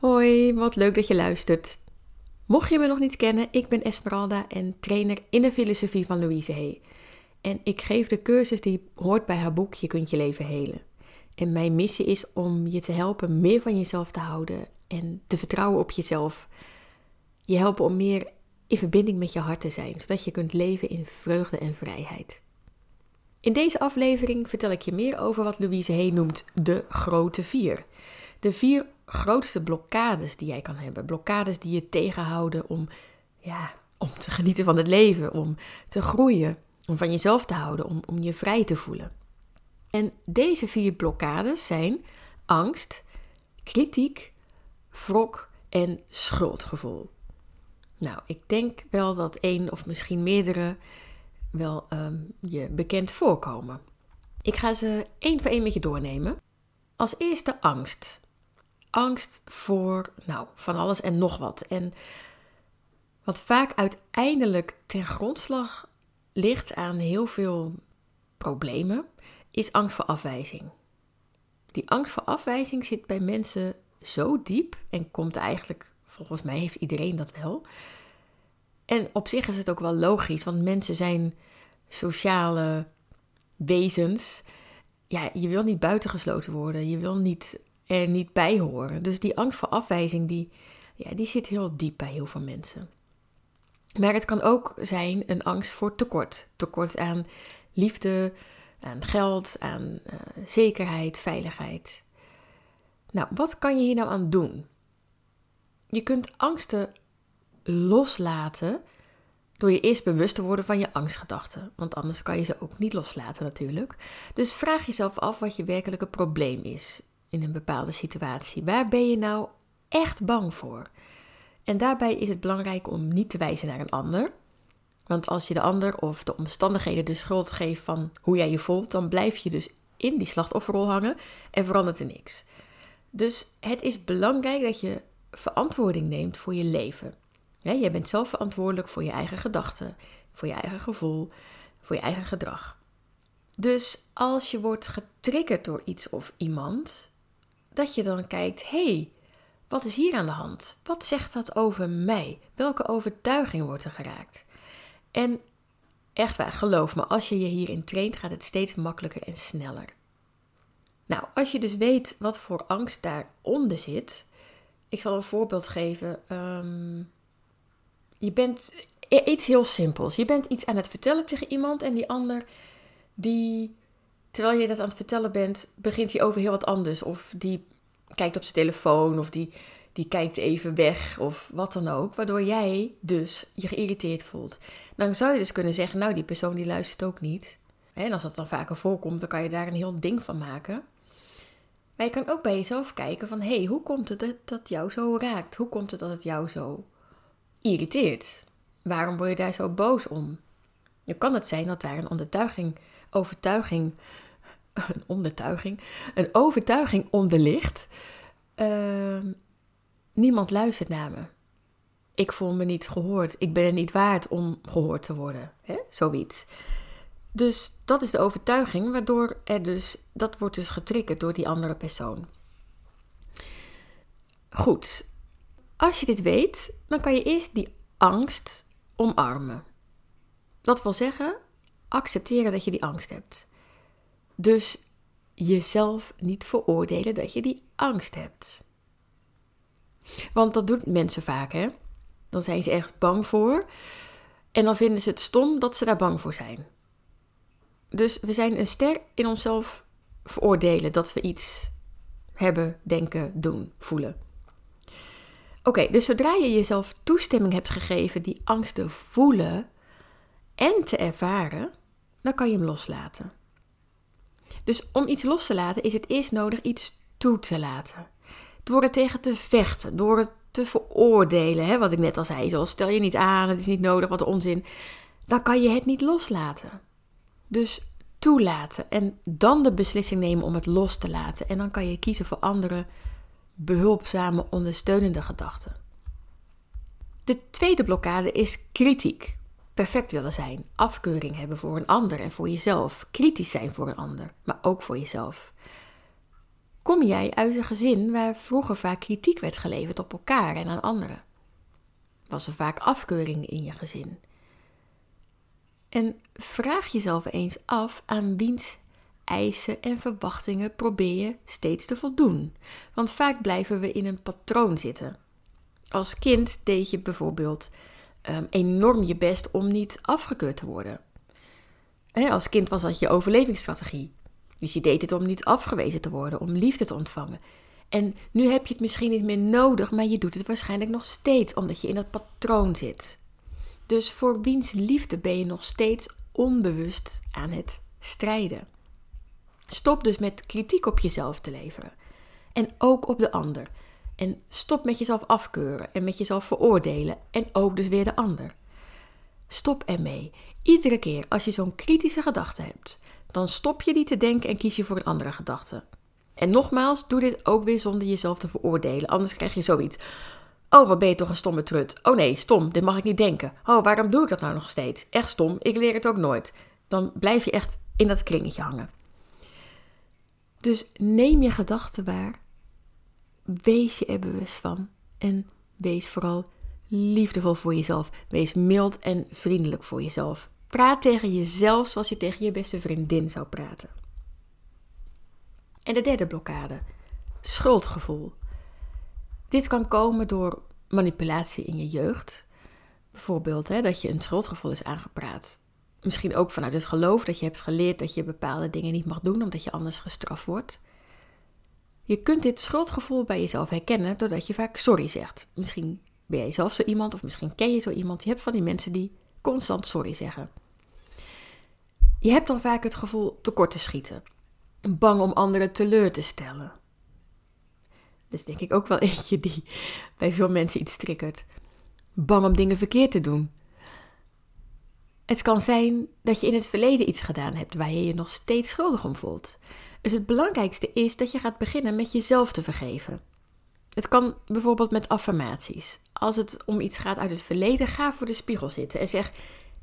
Hoi, wat leuk dat je luistert. Mocht je me nog niet kennen, ik ben Esmeralda en trainer in de filosofie van Louise Hay. En ik geef de cursus die hoort bij haar boek Je kunt je leven helen. En mijn missie is om je te helpen meer van jezelf te houden en te vertrouwen op jezelf. Je helpen om meer in verbinding met je hart te zijn, zodat je kunt leven in vreugde en vrijheid. In deze aflevering vertel ik je meer over wat Louise Hay noemt de grote vier. De vier grootste blokkades die jij kan hebben. Blokkades die je tegenhouden om, ja, om te genieten van het leven, om te groeien, om van jezelf te houden, om, om je vrij te voelen. En deze vier blokkades zijn angst, kritiek, wrok en schuldgevoel. Nou, ik denk wel dat één of misschien meerdere wel um, je bekend voorkomen. Ik ga ze één voor één met je doornemen. Als eerste angst angst voor, nou, van alles en nog wat. En wat vaak uiteindelijk ten grondslag ligt aan heel veel problemen, is angst voor afwijzing. Die angst voor afwijzing zit bij mensen zo diep en komt eigenlijk, volgens mij heeft iedereen dat wel. En op zich is het ook wel logisch, want mensen zijn sociale wezens. Ja, je wil niet buitengesloten worden. Je wil niet er niet bij horen. Dus die angst voor afwijzing, die, ja, die zit heel diep bij heel veel mensen. Maar het kan ook zijn een angst voor tekort. Tekort aan liefde, aan geld, aan uh, zekerheid, veiligheid. Nou, wat kan je hier nou aan doen? Je kunt angsten loslaten door je eerst bewust te worden van je angstgedachten. Want anders kan je ze ook niet loslaten natuurlijk. Dus vraag jezelf af wat je werkelijke probleem is in een bepaalde situatie? Waar ben je nou echt bang voor? En daarbij is het belangrijk om niet te wijzen naar een ander. Want als je de ander of de omstandigheden de schuld geeft van hoe jij je voelt, dan blijf je dus in die slachtofferrol hangen en verandert er niks. Dus het is belangrijk dat je verantwoording neemt voor je leven. Ja, jij bent zelf verantwoordelijk voor je eigen gedachten, voor je eigen gevoel, voor je eigen gedrag. Dus als je wordt getriggerd door iets of iemand, dat je dan kijkt: hé, hey, wat is hier aan de hand? Wat zegt dat over mij? Welke overtuiging wordt er geraakt? En echt waar, geloof me, als je je hierin traint, gaat het steeds makkelijker en sneller. Nou, als je dus weet wat voor angst daaronder zit, ik zal een voorbeeld geven. Um, je bent iets heel simpels. Je bent iets aan het vertellen tegen iemand en die ander die terwijl je dat aan het vertellen bent, begint hij over heel wat anders. Of die kijkt op zijn telefoon, of die, die kijkt even weg, of wat dan ook. Waardoor jij dus je geïrriteerd voelt. Dan zou je dus kunnen zeggen, nou, die persoon die luistert ook niet. En als dat dan vaker voorkomt, dan kan je daar een heel ding van maken. Maar je kan ook bij jezelf kijken van, hé, hey, hoe komt het dat dat jou zo raakt? Hoe komt het dat het jou zo irriteert? Waarom word je daar zo boos om? Dan kan het zijn dat daar een ondertuiging overtuiging, een ondertuiging, een overtuiging onder ligt. Uh, niemand luistert naar me. Ik voel me niet gehoord. Ik ben er niet waard om gehoord te worden. Hè? Zoiets. Dus dat is de overtuiging, waardoor er dus, dat wordt dus getriggerd door die andere persoon. Goed, als je dit weet, dan kan je eerst die angst omarmen. Dat wil zeggen, accepteren dat je die angst hebt. Dus jezelf niet veroordelen dat je die angst hebt. Want dat doen mensen vaak, hè? Dan zijn ze echt bang voor. En dan vinden ze het stom dat ze daar bang voor zijn. Dus we zijn een ster in onszelf veroordelen dat we iets hebben, denken, doen, voelen. Oké, dus zodra je jezelf toestemming hebt gegeven die angst te voelen en te ervaren, dan kan je hem loslaten. Dus om iets los te laten is het eerst nodig iets toe te laten. Door er tegen te vechten, door het te veroordelen, hè, wat ik net al zei, zoals stel je niet aan, het is niet nodig, wat onzin, dan kan je het niet loslaten. Dus toelaten en dan de beslissing nemen om het los te laten. En dan kan je kiezen voor andere behulpzame, ondersteunende gedachten. De tweede blokkade is kritiek perfect willen zijn, afkeuring hebben voor een ander en voor jezelf, kritisch zijn voor een ander, maar ook voor jezelf. Kom jij uit een gezin waar vroeger vaak kritiek werd geleverd op elkaar en aan anderen? Was er vaak afkeuring in je gezin? En vraag jezelf eens af aan wiens eisen en verwachtingen probeer je steeds te voldoen. Want vaak blijven we in een patroon zitten. Als kind deed je bijvoorbeeld um, enorm je best om niet afgekeurd te worden. als kind was dat je overlevingsstrategie. Dus je deed het om niet afgewezen te worden, om liefde te ontvangen. En nu heb je het misschien niet meer nodig, maar je doet het waarschijnlijk nog steeds omdat je in dat patroon zit. Dus voor wiens liefde ben je nog steeds onbewust aan het strijden. Stop dus met kritiek op jezelf te leveren. En ook op de ander. En stop met jezelf afkeuren en met jezelf veroordelen. En ook dus weer de ander. Stop ermee. Iedere keer als je zo'n kritische gedachte hebt, dan stop je die te denken en kies je voor een andere gedachte. En nogmaals, doe dit ook weer zonder jezelf te veroordelen. Anders krijg je zoiets. Oh, wat ben je toch een stomme trut. Oh nee, stom, dit mag ik niet denken. Oh, waarom doe ik dat nou nog steeds? Echt stom, ik leer het ook nooit. Dan blijf je echt in dat kringetje hangen. Dus neem je gedachten waar. Wees je er bewust van. En wees vooral liefdevol voor jezelf. Wees mild en vriendelijk voor jezelf. Praat tegen jezelf zoals je tegen je beste vriendin zou praten. En de derde blokkade: schuldgevoel. Dit kan komen door manipulatie in je jeugd. Bijvoorbeeld hè, dat je een schuldgevoel is aangepraat. Misschien ook vanuit het geloof dat je hebt geleerd dat je bepaalde dingen niet mag doen omdat je anders gestraft wordt. Je kunt dit schuldgevoel bij jezelf herkennen doordat je vaak sorry zegt. Misschien ben jij zelf zo iemand of misschien ken je zo iemand. Je hebt van die mensen die constant sorry zeggen. Je hebt dan vaak het gevoel tekort te schieten. Bang om anderen teleur te stellen. Dat is denk ik ook wel eentje die bij veel mensen iets triggert. Bang om dingen verkeerd te doen. Het kan zijn dat je in het verleden iets gedaan hebt waar je je nog steeds schuldig om voelt. Dus het belangrijkste is dat je gaat beginnen met jezelf te vergeven. Het kan bijvoorbeeld met affirmaties. Als het om iets gaat uit het verleden, ga voor de spiegel zitten en zeg: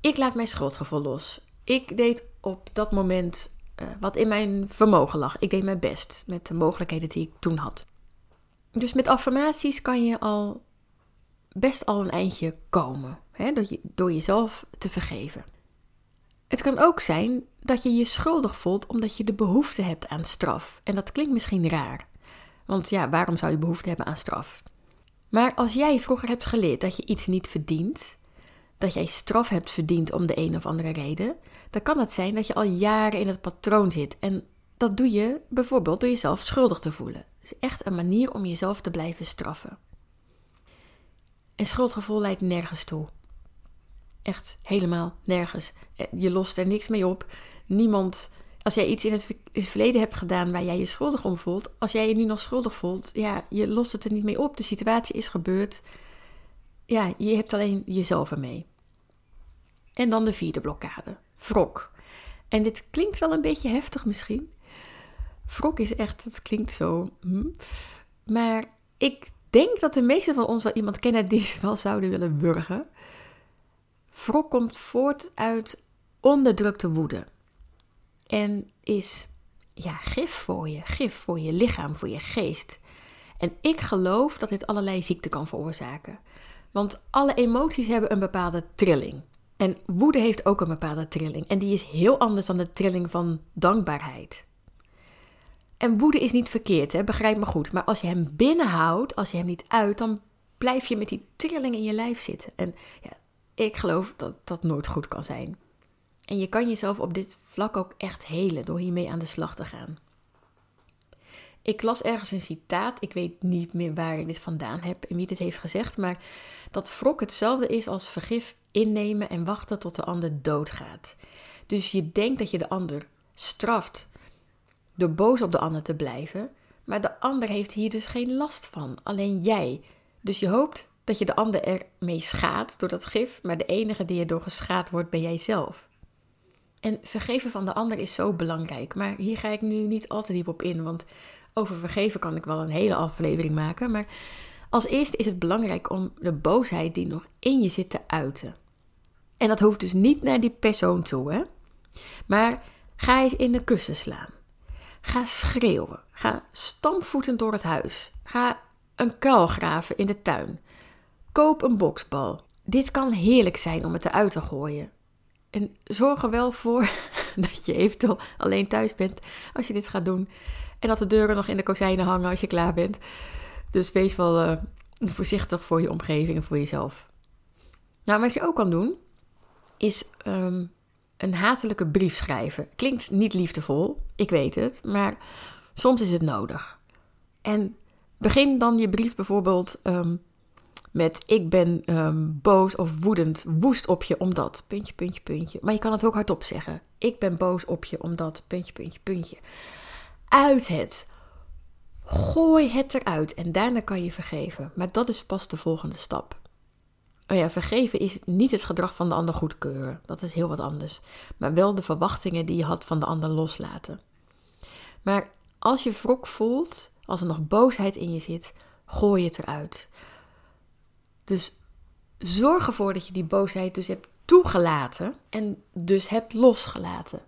Ik laat mijn schuldgevoel los. Ik deed op dat moment uh, wat in mijn vermogen lag. Ik deed mijn best met de mogelijkheden die ik toen had. Dus met affirmaties kan je al best al een eindje komen hè, je, door jezelf te vergeven. Het kan ook zijn dat je je schuldig voelt omdat je de behoefte hebt aan straf. En dat klinkt misschien raar. Want ja, waarom zou je behoefte hebben aan straf? Maar als jij vroeger hebt geleerd dat je iets niet verdient, dat jij straf hebt verdiend om de een of andere reden, dan kan het zijn dat je al jaren in het patroon zit. En dat doe je bijvoorbeeld door jezelf schuldig te voelen. Het is echt een manier om jezelf te blijven straffen. En schuldgevoel leidt nergens toe. Echt helemaal nergens. Eh, je lost er niks mee op. Niemand. Als jij iets in het, verleden hebt gedaan waar jij je schuldig om voelt, als jij je nu nog schuldig voelt, ja, je lost het er niet mee op. De situatie is gebeurd. Ja, je hebt alleen jezelf ermee. En dan de vierde blokkade: wrok. En dit klinkt wel een beetje heftig misschien. Wrok is echt, het klinkt zo. Hm. Maar ik denk dat de meesten van ons wel iemand kennen die ze wel zouden willen wurgen. Wrok komt voort uit onderdrukte woede. En is ja, gif voor je, gif voor je lichaam, voor je geest. En ik geloof dat dit allerlei ziekten kan veroorzaken. Want alle emoties hebben een bepaalde trilling. En woede heeft ook een bepaalde trilling. En die is heel anders dan de trilling van dankbaarheid. En woede is niet verkeerd, hè? begrijp me goed. Maar als je hem binnenhoudt, als je hem niet uit, dan blijf je met die trilling in je lijf zitten. En ja, ik geloof dat dat nooit goed kan zijn. En je kan jezelf op dit vlak ook echt helen door hiermee aan de slag te gaan. Ik las ergens een citaat, ik weet niet meer waar ik dit vandaan heb en wie dit heeft gezegd, maar dat wrok hetzelfde is als vergif innemen en wachten tot de ander doodgaat. Dus je denkt dat je de ander straft door boos op de ander te blijven, maar de ander heeft hier dus geen last van, alleen jij. Dus je hoopt dat je de ander ermee schaadt door dat gif, maar de enige die erdoor geschaad wordt ben jij zelf. En vergeven van de ander is zo belangrijk, maar hier ga ik nu niet al te diep op in, want over vergeven kan ik wel een hele aflevering maken. Maar als eerste is het belangrijk om de boosheid die nog in je zit te uiten. En dat hoeft dus niet naar die persoon toe, hè? Maar ga eens in de kussen slaan. Ga schreeuwen. Ga stampvoetend door het huis. Ga een kuil graven in de tuin. Koop een boksbal. Dit kan heerlijk zijn om het eruit te gooien. En zorg er wel voor dat je eventueel alleen thuis bent als je dit gaat doen. En dat de deuren nog in de kozijnen hangen als je klaar bent. Dus wees wel uh, voorzichtig voor je omgeving en voor jezelf. Nou, wat je ook kan doen, is um, een hatelijke brief schrijven. Klinkt niet liefdevol, ik weet het, maar soms is het nodig. En begin dan je brief bijvoorbeeld um, met ik ben um, boos of woedend, woest op je omdat, puntje, puntje, puntje. Maar je kan het ook hardop zeggen. Ik ben boos op je omdat, puntje, puntje, puntje. Uit het. Gooi het eruit en daarna kan je vergeven. Maar dat is pas de volgende stap. Oh ja, vergeven is niet het gedrag van de ander goedkeuren. Dat is heel wat anders. Maar wel de verwachtingen die je had van de ander loslaten. Maar als je wrok voelt, als er nog boosheid in je zit, gooi het eruit. Dus zorg ervoor dat je die boosheid dus hebt toegelaten en dus hebt losgelaten.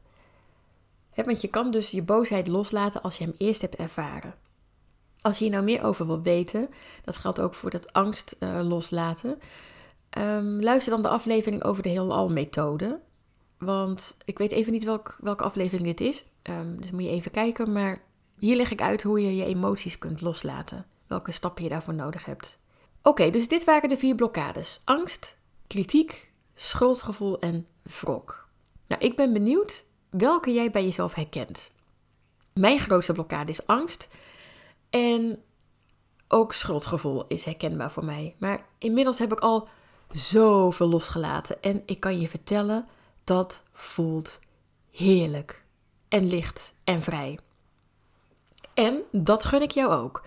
want je kan dus je boosheid loslaten als je hem eerst hebt ervaren. Als je hier nou meer over wil weten, dat geldt ook voor dat angst uh, loslaten. Um, luister dan de aflevering over de heelal-methode. Want ik weet even niet welk, welke aflevering dit is. Um, dus moet je even kijken. Maar hier leg ik uit hoe je je emoties kunt loslaten. Welke stappen je daarvoor nodig hebt. Oké, dus dit waren de vier blokkades: angst, kritiek, schuldgevoel en wrok. Nou, ik ben benieuwd welke jij bij jezelf herkent. Mijn grootste blokkade is angst. En ook schuldgevoel is herkenbaar voor mij. Maar inmiddels heb ik al zoveel losgelaten. En ik kan je vertellen, dat voelt heerlijk. En licht en vrij. En dat gun ik jou ook.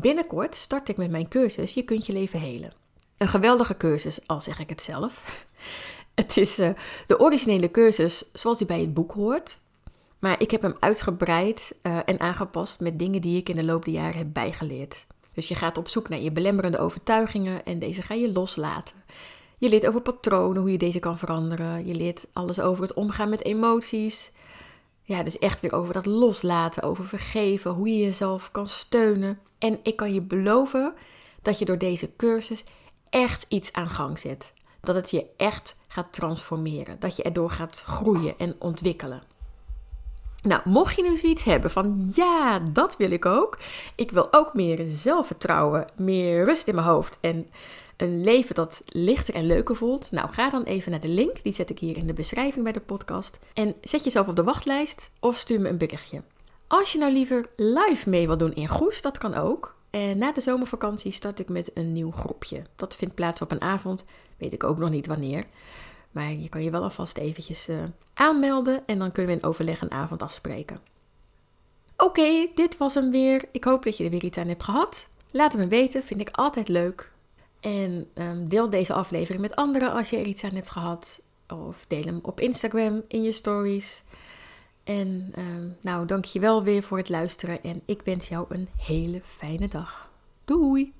Binnenkort start ik met mijn cursus Je kunt je leven helen. Een geweldige cursus, al zeg ik het zelf. Het is uh, de originele cursus zoals die bij het boek hoort. Maar ik heb hem uitgebreid uh, en aangepast met dingen die ik in de loop der jaren heb bijgeleerd. Dus je gaat op zoek naar je belemmerende overtuigingen en deze ga je loslaten. Je leert over patronen, hoe je deze kan veranderen. Je leert alles over het omgaan met emoties. Ja, dus echt weer over dat loslaten, over vergeven, hoe je jezelf kan steunen. En ik kan je beloven dat je door deze cursus echt iets aan gang zet. Dat het je echt gaat transformeren. Dat je erdoor gaat groeien en ontwikkelen. Nou, mocht je nu zoiets hebben van ja, dat wil ik ook. Ik wil ook meer zelfvertrouwen, meer rust in mijn hoofd en een leven dat lichter en leuker voelt. Nou, ga dan even naar de link, die zet ik hier in de beschrijving bij de podcast. En zet jezelf op de wachtlijst of stuur me een berichtje. Als je nou liever live mee wil doen in Goes, dat kan ook. En na de zomervakantie start ik met een nieuw groepje. Dat vindt plaats op een avond, weet ik ook nog niet wanneer. Maar je kan je wel alvast eventjes uh, aanmelden en dan kunnen we in overleg een avond afspreken. Oké, dit was hem weer. Ik hoop dat je er weer iets aan hebt gehad. Laat het me weten, vind ik altijd leuk. En um, deel deze aflevering met anderen als je er iets aan hebt gehad. Of deel hem op Instagram in je stories. En um, nou, dank je wel weer voor het luisteren. En ik wens jou een hele fijne dag. Doei!